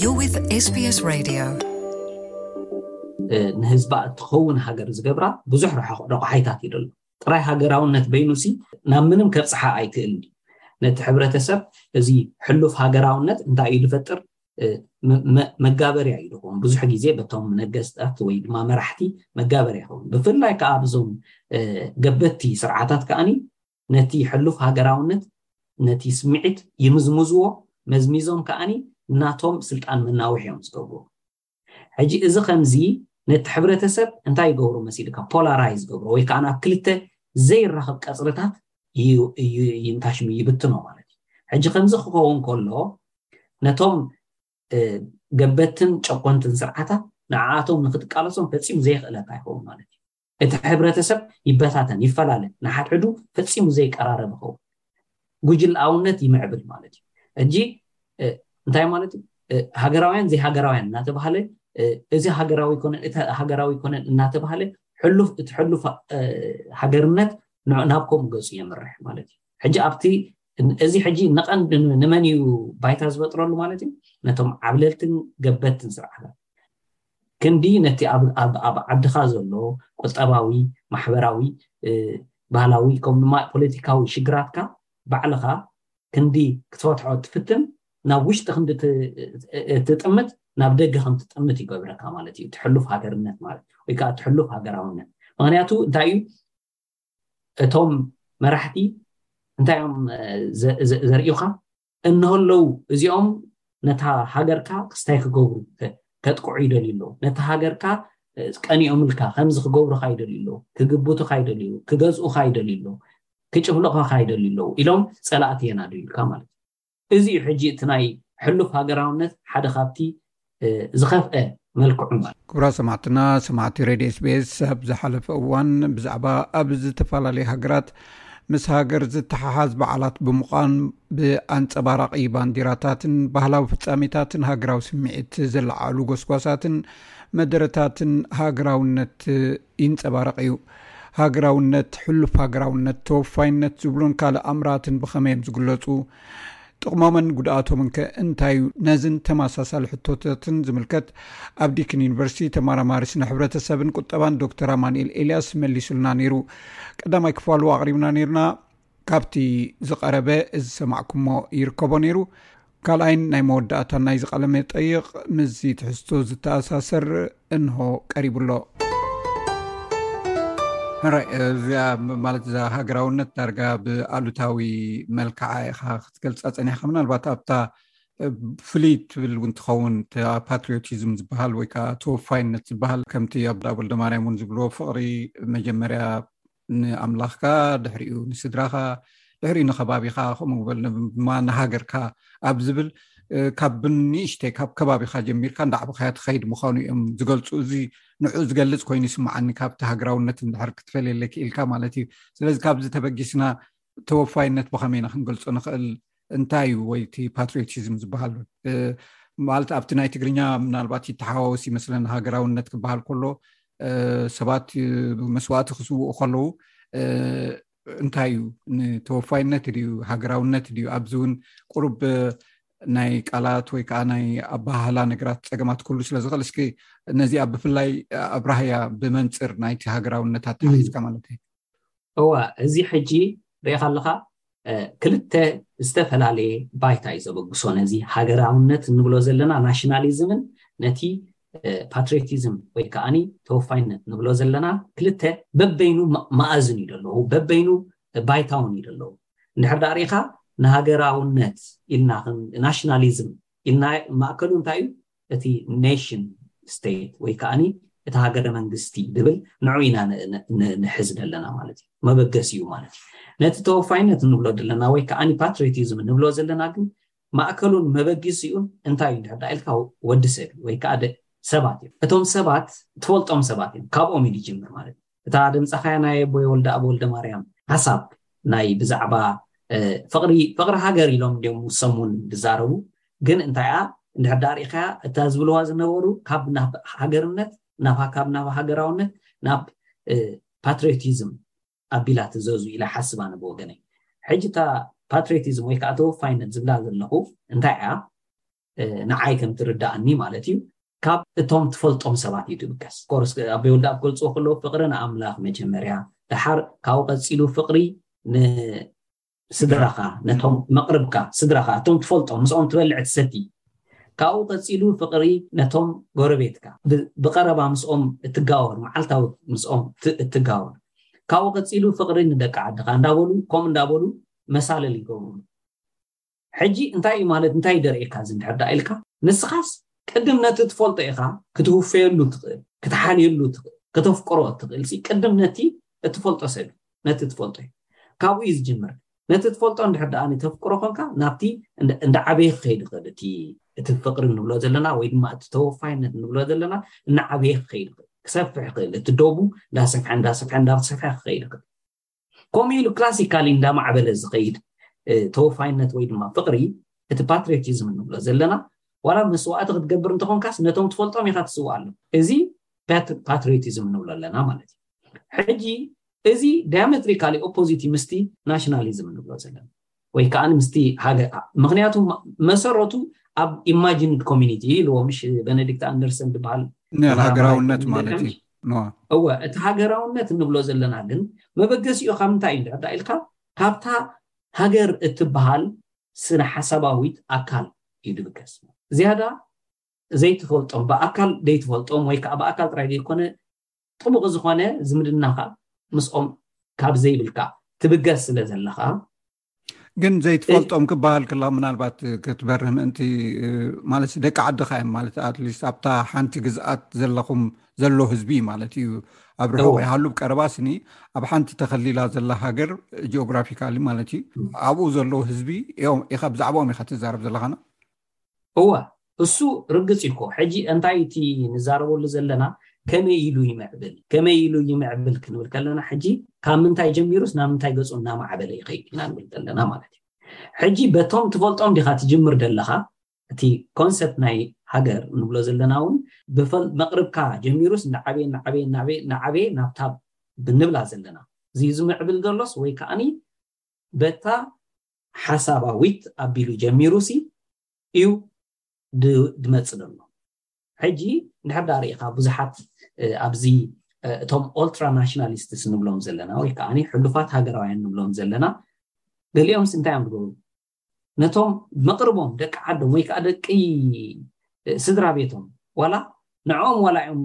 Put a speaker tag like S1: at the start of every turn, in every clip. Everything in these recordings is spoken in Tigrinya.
S1: You're with SBS Radio. ንህዝባ እትኸውን ሃገር ዝገብራ ብዙሕ ረቋሓይታት እዩ ደሎ ጥራይ ሃገራውነት በይኑሲ ናብ ምንም ከብፅሓ ኣይክእልን እዩ ነቲ ሕብረተሰብ እዚ ሕሉፍ ሃገራውነት እንታይ እዩ ዝፈጥር መጋበርያ እዩ ዝኸውን ብዙሕ ግዜ በቶም ነገስታት ወይ ድማ መራሕቲ መጋበርያ ይኸውን ብፍላይ ከዓ ብዞም ገበቲ ስርዓታት ከዓኒ ነቲ ሕሉፍ ሃገራውነት ነቲ ስምዒት ይምዝምዝዎ፣ መዝሚዞም ከኣ ናቶም ስልጣን መናውሒ እዮም ዝገብርዎ። ሕጂ እዚ ከምዚ ነቲ ሕብረተሰብ እንታይ ይገብሮ መሲልካ ፖላራይዝ ይገብሮ ወይ ከኣ ናብ ክልተ ዘይራኸብ ቀጽርታት ይንታሽሚ ይብትኖ ማለት እዩ። ሕጂ ከምዚ ክኸውን ከሎ ነቶም ገበትን ጨቆንትን ስርዓታት ንዓኣቶም ንክትቃለሶም ፈጺሙ ዘይኽእለካ ይኸውን ማለት እዩ። እቲ ሕብረተሰብ ይበታተን፣ ይፈላለ፣ ንሓድሕዱ ፈጺሙ ዘይቀራረብ ይኸውን። ጉጅለኣውነት ይምዕብል ማለት እዩ። ሕጂ እንታይ ማለት እዩ? ሃገራውያን ዘይሃገራውያን እናተባህለ እዚ ሃገራዊ ይኮነን እቲ ሃገራዊ ይኮነን እናተባህለ ሕሉፍ እቲ ሕሉፍ ሃገርነት ናብ ከምኡ ገጹ የምርሕ ማለት እዩ ሕጂ ኣብቲ እዚ ሕጂ ንቐንዲ ንመን እዩ ባይታ ዝፈጥረሉ ማለት እዩ ነቶም ዓብለልትን ገበትን ስርዓታት ክንዲ ነቲ ኣብ ኣብ ዓድኻ ዘሎ ቁጠባዊ፣ ማሕበራዊ፣ ባህላዊ ከምኡ ድማ ፖለቲካዊ ሽግራትካ ባዕልኻ ክንዲ ክትፈትሖ እትፍትን ናብ ውሽጢ ክንዲ እትጥምት ናብ ደገ ከም ትጥምት ይገብረካ ማለት እዩ እቲ ሕሉፍ ሃገርነት ማለት ወይ ከዓ እቲ ሕሉፍ ሃገራውነት ምክንያቱ እንታይ እዩ እቶም መራሕቲ እንታይ እዮም ዘርእዩካ እንሀለዉ እዚኦም ነታ ሃገርካ ክስታይ ክገብሩ ከጥቅዑ ይደልዩ ኣለዉ ነታ ሃገርካ ቀኒኦምልካ ከምዚ ክገብሩካ ይደልዩ ኣለዉ ክግብቱካ ይደልዩ ክገዝኡካ ይደልዩ ኣለዉ ክጭፍልቑካ ይደልዩ ኣለዉ ኢሎም ፀላእቲ የናድዩልካ ማለት እዩ እዚ እዩ ሕጂ እቲ ናይ ሕሉፍ ሃገራውነት ሓደ ካብቲ ዝኸፍአ መልክዑ እምበር
S2: ክብራት ሰማዕትና ሰማዕቲ ሬድ ስቤስ ኣብ ዝሓለፈ እዋን ብዛዕባ ኣብ ዝተፈላለዩ ሃገራት ምስ ሃገር ዝተሓሓዝ በዓላት ብምዃን ብኣንፀባራቂ ባንዲራታትን ባህላዊ ፍፃሜታትን ሃገራዊ ስምዒት ዘለዓሉ ጎስጓሳትን መደረታትን ሃገራውነት ይንጸባረቕ እዩ። ሃገራውነት፣ ሕሉፍ ሃገራውነት፣ ተወፋይነት ዝብሉን ካልእ ኣምራትን ብኸመይ እዮም ዝግለጹ? ጥቕሞምን ጉድኣቶምንከ እንታይ እዩ? ነዝን ተመሳሳሊ ሕቶታትን ዝምልከት ኣብ ዲክን ዩኒቨርሲቲ ተመራማሪ ስነ ሕብረተሰብን ቁጠባን ዶክተር ኣማንኤል ኤልያስ መሊሱልና ነይሩ። ቀዳማይ ክፋሉ ኣቕሪብና ነይርና። ካብቲ ዝቐረበ ዝሰማዕኩሞ ይርከቦ ነይሩ ካልኣይን ናይ መወዳእታ ናይዚ ቐለመ ጠይቕ ምስዚ ትሕዝቶ ዝተኣሳሰር እንሆ ቀሪቡ ኣሎ እዚኣ ማለት እዛ ሃገራውነት ዳርጋ ብኣሉታዊ መልክዓ ኢኻ ክትገልፃ ፀኒሕካ ምናልባት ኣብታ ፍሉይ ትብል እውን ትኸውን ፓትሪዮቲዝም ዝበሃል ወይከዓ ተወፋይነት ዝበሃል ከምቲ ኣብዳወልደማርያም እውን ዝብልዎ ፍቕሪ መጀመርያ ንኣምላኽካ ድሕሪኡ ንስድራኻ ድሕሪኡ ንከባቢካ ከምኡ በል ድማ ንሃገርካ ኣብ ዝብል ካብ ብንእሽተይ ካብ ከባቢካ ጀሚርካ እንዳዕብካያ ትከይድ ምኳኑ እዮም ዝገልፁ እዚ ንዑ ዝገልፅ ኮይኑ ይስማዓኒ ካብቲ ሃገራውነት ንድሕር ክትፈለየለ ክኢልካ ማለት እዩ ስለዚ ካብዚ ተበጊስና ተወፋይነት ብከመይ ኢና ክንገልፆ ንኽእል እንታይ እዩ ወይ እቲ ፓትሪዮቲዝም ዝበሃል ማለት ኣብቲ ናይ ትግርኛ ምናልባት ይተሓዋወስ ይመስለኒ ሃገራውነት ክበሃል ከሎ ሰባት መስዋእቲ ክስውኡ ከለዉ እንታይ እዩ ንተወፋይነት ድዩ ሃገራውነት ድዩ ኣብዚ እውን ቅሩብ ናይ ቃላት ወይ ከዓ ናይ ኣባህላ ነገራት ፀገማት ክህሉ ስለዝኽእል እስኪ ነዚኣ ብፍላይ ኣብራህያ ብመንፅር ናይቲ ሃገራውነት ኣተሓሒዝካ ማለት እዩ
S1: እወ እዚ ሕጂ ርኢኻ ኣለኻ ክልተ ዝተፈላለየ ባይታ እዩ ዘበግሶ ነዚ ሃገራውነት እንብሎ ዘለና ናሽናሊዝምን ነቲ ፓትሪዮቲዝም ወይ ከዓኒ ተወፋይነት ንብሎ ዘለና ክልተ በበይኑ መኣዝን እዩ ደለዉ በበይኑ ባይታውን እዩ ደለዉ እንድሕር ዳ ርኢኻ ንሃገራውነት ኢልና ናሽናሊዝም ኢልና ማእከሉ እንታይ እዩ እቲ ኔሽን ስቴት ወይ ከኣኒ እቲ ሃገረ መንግስቲ ድብል ንዑ ኢና ንሕዝ ደለና ማለት እዩ መበገሲ እዩ ማለት እዩ ነቲ ተወፋይነት እንብሎ ዘለና ወይ ከኣኒ ፓትሪዮቲዝም እንብሎ ዘለና ግን ማእከሉን መበጊሲኡን እንታይ እዩ እንድሕር ኢልካ ወዲ ሰብ ወይ ከዓ ሰባት እዮም እቶም ሰባት ትፈልጦም ሰባት እዮም ካብኦም እዩ ዝጅምር ማለት እዩ እታ ደምጻኻያ ናይ ኣቦይ ወልደኣብ ወልደማርያም ሓሳብ ናይ ብዛዕባ ፍቕሪ ፍቕሪ ሃገር ኢሎም እንድዮም ውሰም እውን ዝዛረቡ ግን እንታይ እያ እንድሕር ዳኣ ርኢኻያ እታ ዝብልዋ ዝነበሩ ካብ ናብ ሃገርነት ናብ ካብ ናብ ሃገራውነት ናብ ፓትሪዮቲዝም ኣቢላ ትዘዙ ኢላ ሓስብ ኣነ ብወገነይ ሕጂ እታ ፓትሪዮቲዝም ወይ ከዓ ተወፋይነት ዝብላ ዘለኹ እንታይ እያ ንዓይ ከም ትርዳኣኒ ማለት እዩ ካብ እቶም ትፈልጦም ሰባት እዩ ትብገስ ኮርስ ኣበይ ወልዳብ ክገልፅዎ ከለዉ ፍቅሪ ንኣምላኽ መጀመርያ ደሓር ካብኡ ቀፂሉ ፍቅሪ ንስድራኻ ነቶም መቅርብካ ስድራኻ እቶም ትፈልጦም ምስኦም ትበልዕ ትሰቲ ካብኡ ቀፂሉ ፍቅሪ ነቶም ጎረቤትካ ብቀረባ ምስኦም እትጋወር መዓልታዊ ምስኦም እትጋወር ካብኡ ቀፂሉ ፍቅሪ ንደቂ ዓድኻ እንዳበሉ ከምኡ እንዳበሉ መሳለል ይገብሩ ሕጂ እንታይ እዩ ማለት እንታይ እዩ ደርእየካ እዚ እንድሕር ደኣ ኢልካ ንስኻስ ቅድም ነቲ ትፈልጦ ኢኻ ክትውፈየሉ እትኽእል ክትሓልየሉ እትኽእል ከተፍቅሮ እትኽእል ሲ ቅድም ነቲ እትፈልጦ ሰብ እዩ ነቲ ትፈልጦ እዩ ካብኡ እዩ ዝጅምር ነቲ ትፈልጦ እንድሕር ደኣ ተፍቅሮ ኮንካ ናብቲ እንዳ ዓበየ ክኸይድ ይኽእል እቲ እቲ ፍቅሪ ንብሎ ዘለና ወይ ድማ እቲ ተወፋይነት ንብሎ ዘለና እናዓበየ ክኸይድ ይኽእል ክሰፍሕ ይኽእል እቲ ዶቡ እንዳሰፍሐ እንዳሰፍሐ እንዳሰፍሐ ክኸይድ ይኽእል ከምኡ ኢሉ ክላሲካሊ እንዳማዕበለ ዝኸይድ ተወፋይነት ወይ ድማ ፍቕሪ እቲ ፓትሪዮቲዝም እንብሎ ዘለና ዋላ መስዋእቲ ክትገብር እንተኾንካስ ነቶም ትፈልጦም ኢኻ ትስዋኣሉ እዚ ፓትሪዮቲዝም እንብሎ ኣለና ማለት እዩ ሕጂ እዚ ዳያሜትሪካሊ ኦፖዚቲ ምስቲ ናሽናሊዝም እንብሎ ዘለና ወይ ከኣ ምስቲ ሃገር ምክንያቱ መሰረቱ ኣብ ኢማጂንድ ኮሚኒቲ ኢልዎ ምሽ በነዲክት ኣንደርሰን ዝበሃል
S2: ሃገራውነት ማለት እዩ
S1: እወ እቲ ሃገራውነት እንብሎ ዘለና ግን መበገሲኡ ካብ ምንታይ እዩ ንርዳ ኢልካ ካብታ ሃገር እትበሃል ስነ ሓሳባዊት ኣካል እዩ ድብገስ ዝያዳ ዘይትፈልጦም ብኣካል ዘይትፈልጦም ወይ ከዓ ብኣካል ጥራይ ዘይኮነ ጥቡቕ ዝኾነ ዝምድናኻ ምስኦም ካብ ዘይብልካ ትብገስ ስለ ዘለኻ
S2: ግን ዘይትፈልጦም ክበሃል ክላ ምናልባት ክትበርህ ምእንቲ ማለት ደቂ ዓድካ እዮም ማለት ኣትሊስ ኣብታ ሓንቲ ግዝኣት ዘለኹም ዘሎ ህዝቢ ማለት እዩ ኣብ ርሑ ይሃሉ ቀረባ ስኒ ኣብ ሓንቲ ተኸሊላ ዘላ ሃገር ጂኦግራፊካሊ ማለት እዩ ኣብኡ ዘለዉ ህዝቢ ኢካ ብዛዕባኦም ኢካ ትዛረብ ዘለካና
S1: እወ እሱ ርግጽ እዩኮ ሕጂ እንታይ እቲ ንዛረበሉ ዘለና ከመይ ኢሉ ይምዕብል ከመይ ኢሉ ይምዕብል ክንብል ከለና ሕጂ ካብ ምንታይ ጀሚሩስ ናብ ምንታይ ገጹ እናማዕበለ ይኸይድ ኢና ንብል ዘለና ማለት እዩ ሕጂ በቶም ትፈልጦም ዲኻ ትጅምር ዘለኻ እቲ ኮንሰፕት ናይ ሃገር ንብሎ ዘለና እውን መቕርብካ ጀሚሩስ እናዓበየ እናዓበየ እናዓበየ እናዓበየ ናብታ ብንብላ ዘለና እዚ ዝምዕብል ዘሎስ ወይ ከዓኒ በታ ሓሳባዊት ኣቢሉ ጀሚሩሲ እዩ ድመጽእ ዘሎ። ሕጂ እንድሕር ደኣ ርኢኻ ብዙሓት ኣብዚ እቶም ኦልትራ ናሽናሊስትስ ንብሎም ዘለና ወይ ከዓ ሕሉፋት ሃገራውያን ንብሎም ዘለና ገሊኦምስ እንታይ እዮም ዝገብሩ ነቶም መቕርቦም ደቂ ዓዶም ወይ ከዓ ደቂ ስድራ ቤቶም ዋላ ንዕኦም ዋላ እዮም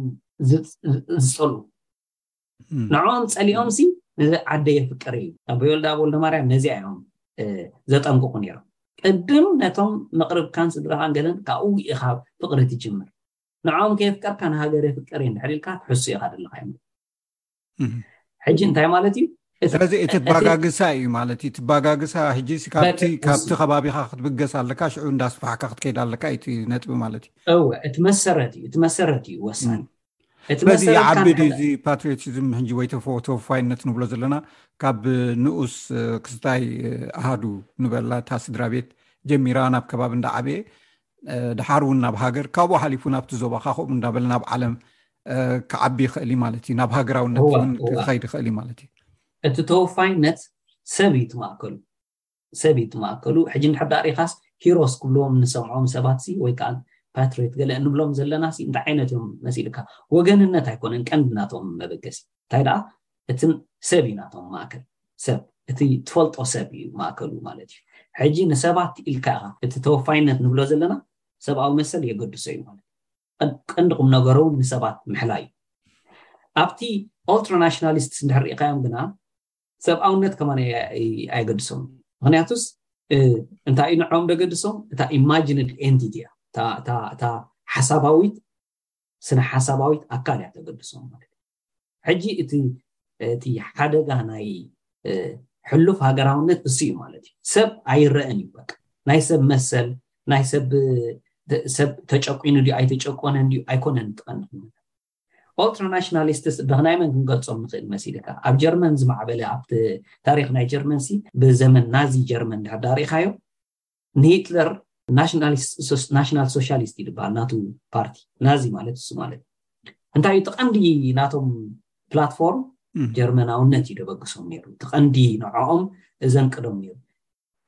S1: ዝፀልኡ ንዕኦም ፀሊኦም ሲ ነዚ ዓደ የፍቅር እዩ ኣቦይ ወልደ ኣብ ወልደ ማርያም ነዚኣ እዮም ዘጠንቅቁ ነይሮም ቅድም ነቶም መቕርብካን ስድራኻን ገለን ካብኡ ኢኻ ፍቕሪ ትጅምር ንዕኦም ከየፍቀርካ ንሃገር የፍቅር እየ እንድሕር ኢልካ ትሕሱ ኢኻ ዘለካ እዩ ሕጂ እንታይ ማለት እዩ
S2: ስለዚ እቲ ባጋግሳ እዩ ማለት እዩ ትባጋግሳ ሕጂ ካብቲ ካብቲ ከባቢኻ ክትብገስ ኣለካ ሽዑ እንዳስፋሕካ ክትከይድ ኣለካ እዩ ነጥቢ ማለት እዩ
S1: እወ እቲ መሰረት እዩ እቲ መሰረት እዩ ወሳኒ
S2: ስለዚ ይዓቢ ድዩ እዚ ፓትሪዮቲዝም ሕጂ ወይ ተወፋይነት ንብሎ ዘለና ካብ ንኡስ ክስታይ ኣሃዱ ንበላ እታ ስድራ ቤት ጀሚራ ናብ ከባቢ እንዳዓበየ ድሓር እውን ናብ ሃገር ካብኡ ሓሊፉ ናብቲ ዞባካ ከምኡ እንዳበለ ናብ ዓለም ክዓቢ ይኽእል እዩ ማለት እዩ ናብ ሃገራውነት እውን ክኸይድ ይኽእል እዩ ማለት እዩ
S1: እቲ ተወፋይነት ሰብ እዩ ትማእከሉ ሰብ እዩ እቲ ማእከሉ ሕጂ እንድሕር ደኣ ሪኢኻስ ሂሮስ ክብልዎም እንሰምዖም ሰባትሲ ወይ ከኣ ፓትሪዮት ገለ እንብሎም ዘለናሲ እንታይ ዓይነት እዮም መሲልካ ወገንነት ኣይኮነን ቀንዲ ናቶም መበገሲ እንታይ ደኣ እቲ ሰብ እዩ ናቶም ማእከል ሰብ እቲ ትፈልጦ ሰብ እዩ ማእከሉ ማለት እዩ ሕጂ ንሰባት ኢልካ ኢኻ እቲ ተወፋይነት ንብሎ ዘለና ሰብኣዊ መሰል የገድሶ እዩ ማለት ቀንዲ ቁም ነገሩ እውን ንሰባት ምሕላይ እዩ ኣብቲ ኦልትራናሽናሊስትስ እንድሕር ሪኢኻዮም ግና ሰብኣውነት ከማን ኣየገድሶም ምክንያቱስ እንታይ እዩ ንዖም ደገድሶም እታ ኢማጂንድ ኤንቲቲ እያ እታ ሓሳባዊት ስነ ሓሳባዊት ኣካል እያ ተገድሶም ማለት ሕጂ እቲ እቲ ሓደጋ ናይ ሕሉፍ ሃገራውነት እሱ እዩ ማለት እዩ ሰብ ኣይረአን እዩ በቃ ናይ ሰብ መሰል ናይ ሰብ ሰብ ተጨቁኑ ድዩ ኣይተጨቆነን ድዩ ኣይኮነን ትቀንዲ ኦልትራ ናሽናሊስትስ እባ ናይ መን ክንገልጾም ንኽእል መሲልካ? ኣብ ጀርመን ዝማዕበለ ኣብቲ ታሪኽ ናይ ጀርመንሲ ብዘመን ናዚ ጀርመን ድሕር ዳ ርኢኻዮ ንሂትለር ናሽናል ሶሻሊስት እዩ ድበሃል ናቱ ፓርቲ ናዚ ማለት እሱ ማለት እንታይ እዩ እቲ ቀንዲ ናቶም ፕላትፎርም ጀርመናውነት እዩ ደበግሶም ነይሩ እቲ ቀንዲ ንዕኦም እዘንቅዶም ነይሩ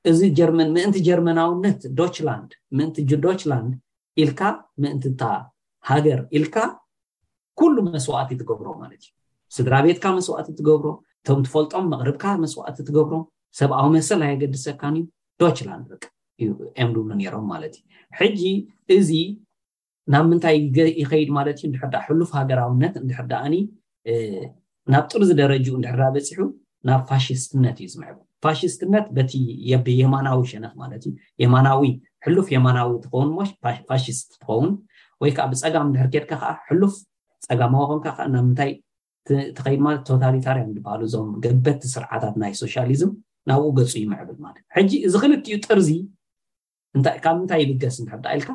S1: እዚ ጀርመን ምእንቲ ጀርመናውነት ዶችላንድ ምእንቲ ዶችላንድ ኢልካ ምእንቲ እታ ሃገር ኢልካ ኩሉ መስዋእቲ ትገብሮ ማለት እዩ ስድራ ቤትካ መስዋእቲ ትገብሮ እቶም ትፈልጦም መቕርብካ መስዋእቲ ትገብሮ ሰብኣዊ መሰል ኣየገድሰካን እዩ ዶችላንድ በቃ እዩ እዮም ዝብሉ ነይሮም ማለት እዩ ሕጂ እዚ ናብ ምንታይ ይኸይድ ማለት እዩ እንድሕር ደኣ ሕሉፍ ሃገራውነት እንድሕር ደኣኒ ናብ ጥርዚ ደረጅኡ እንድሕር ደኣ በፂሑ ናብ ፋሽስትነት እዩ ዝምዕብል ፋሽስትነት በቲ የማናዊ ሸነኽ ማለት እዩ የማናዊ ሕሉፍ የማናዊ ትኸውን እሞ ፋሽስት ትኸውን ወይ ከዓ ብፀጋም ድሕር ኬድካ ከዓ ሕሉፍ ፀጋማዊ ኮንካ ከዓ ናብ ምንታይ ትኸይድ ማለት ቶታሊታርያን ዝበሃሉ እዞም ገበቲ ስርዓታት ናይ ሶሻሊዝም ናብኡ ገፁ ይምዕብል ማለት ሕጂ እዚ ክልቲኡ ጥርዚ እንታይ ካብ ምንታይ ይብገስ እንድሕር ደኣ ኢልካ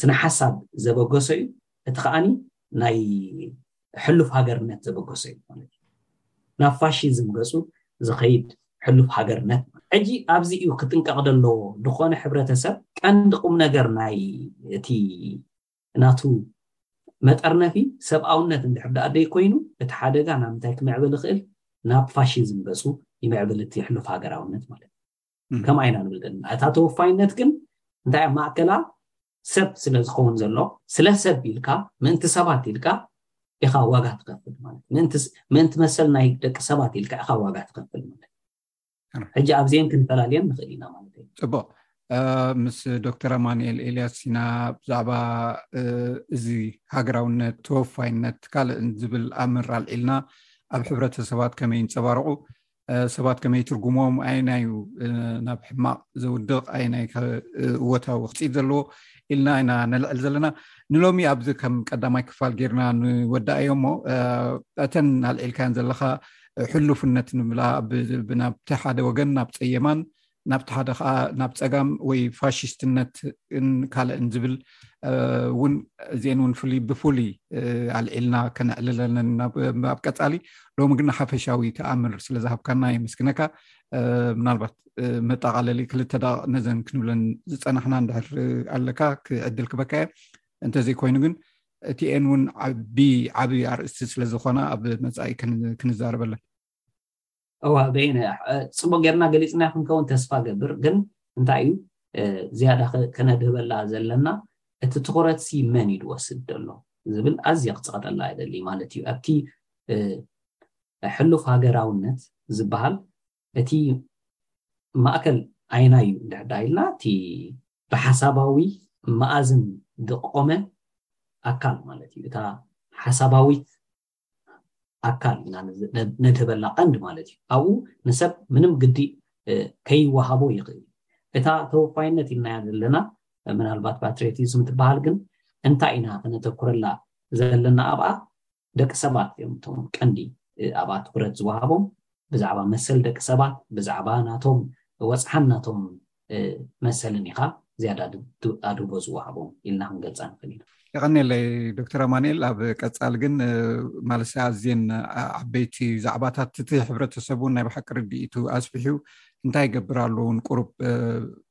S1: ስነ ሓሳብ ዘበገሶ እዩ እቲ ከዓኒ ናይ ሕሉፍ ሃገርነት ዘበገሶ እዩ ማለት እዩ ናብ ፋሽዝም ገጹ ዝኸይድ ሕሉፍ ሃገርነት ሕጂ ኣብዚ እዩ ክጥንቀቕ ዘለዎ ዝኾነ ሕብረተሰብ ቀንዲ ቁም ነገር ናይ እቲ ናቱ መጠርነፊ ሰብኣውነት እንድሕር ደኣ ዘይኮይኑ እቲ ሓደጋ ናብ ምንታይ ክምዕብል ይኽእል ናብ ፋሽዝም ገጹ ይምዕብል እቲ ሕሉፍ ሃገራውነት ማለት እዩ ከምኣ ኢና ንብል ዘለና እታ ተወፋይነት ግን እንታይ ኣብ ማእከላ ሰብ ስለ ዝኸውን ዘሎ ስለ ሰብ ኢልካ ምእንቲ ሰባት ኢልካ ኢኻ ዋጋ ትኸፍል ማለት ምእንቲ መሰል ናይ ደቂ ሰባት ኢልካ ኢኻ ዋጋ ትኸፍል ማለት ሕጂ ኣብዘን ክንፈላለየን ንኽእል ኢና ማለት እዩ
S2: ፅቡቅ ምስ ዶክተር ኣማንኤል ኤልያስ ኢና ብዛዕባ እዚ ሃገራውነት ተወፋይነት ካልእን ዝብል ኣምር ኣልዒልና ኣብ ሕብረተሰባት ከመይ ይንፀባርቑ ሰባት ከመይ ትርጉሞም ኣይናዩ ናብ ሕማቅ ዘውድቕ ኣይናይ እወታዊ ክፅኢት ዘለዎ ኢልና ኢና ነልዕል ዘለና ንሎሚ ኣብዚ ከም ቀዳማይ ክፋል ገይርና ንወዳ እዮ ሞ እተን ኣልዒልካን ዘለካ ሕሉፍነት ንብላ ብናብቲ ሓደ ወገን ናብ ፀየማን ናብቲ ሓደ ከዓ ናብ ፀጋም ወይ ፋሽስትነት ን ካልእን ዝብል እውን እዜን እውን ፍሉይ ብፍሉይ ኣልዒልና ከነዕልለንን ኣብ ቀፃሊ ሎሚ ግን ሓፈሻዊ ተኣምር ስለዝሃብካና የመስግነካ ምናልባት መጣቃለሊ ክልተ ዳ ነዘን ክንብለን ዝፀናሕና ንድሕር ኣለካ ክዕድል ክበካ እየ እንተዘይኮይኑ ግን እቲኤን እውን ዓቢ ዓብይ ኣርእስቲ ስለዝኮና ኣብ መፃኢ ክንዛረበለን
S1: እዋ በየነ ጽቡቅ ጌርና ገሊጽናዮ ክንከውን ተስፋ ገብር ግን እንታይ እዩ ዝያዳ ከነድህበላ ዘለና እቲ ትኹረት ሲ መን እዩ ዝወስድ ዘሎ ዝብል ኣዝየ ክጽቐጠላ ይደሊ ማለት እዩ ኣብቲ ሕሉፍ ሃገራውነት ዝበሃል እቲ ማእከል ኣይናይ እዩ እንድሕዳ ኢልና እቲ ብሓሳባዊ መኣዝን ዝቆመ ኣካል ማለት እዩ እታ ሓሳባዊት ኣካል ኢና ነድህበላ ቀንዲ ማለት እዩ ኣብኡ ንሰብ ምንም ግዲ ከይወሃቦ ይኽእል እታ ተወፋይነት ኢልናያ ዘለና ምናልባት ፓትሪዮቲዝም ትበሃል ግን እንታይ ኢና ክነተኩረላ ዘለና ኣብኣ ደቂ ሰባት እዮም እቶም ቀንዲ ኣብኣ ትኩረት ዝወሃቦም ብዛዕባ መሰል ደቂ ሰባት ብዛዕባ ናቶም ወፅሓን ናቶም መሰልን ኢኻ ዝያዳ ኣድርቦ ዝወሃቦም ኢልና ክንገልፃ ንኽእል ኢና
S2: የቀኒለይ ዶክተር ኣማንኤል ኣብ ቀፃሊ ግን ማለት ኣዝን ዓበይቲ ዛዕባታት እቲ ሕብረተሰብ እውን ናይ ባሓቂ ርድኢቱ ኣስፍሑ እንታይ ይገብር ኣሉ እውን ቁሩብ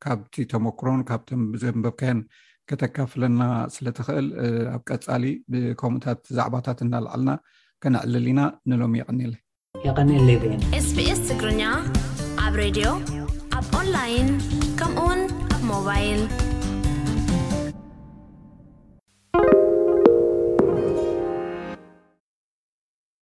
S2: ካብቲ ተመክሮን ካብቶም ዘንበብካዮን ከተካፍለና ስለትኽእል ኣብ ቀፃሊ ብከምኡታት ዛዕባታት እናልዓልና ከነዕልል ኢና ንሎም የቀኒለይ
S1: የቐኔለይ ብኤን።
S3: SBS ትግርኛ ኣብ ሬድዮ፣ ኣብ ኦንላይን ከምኡውን ኣብ ሞባይል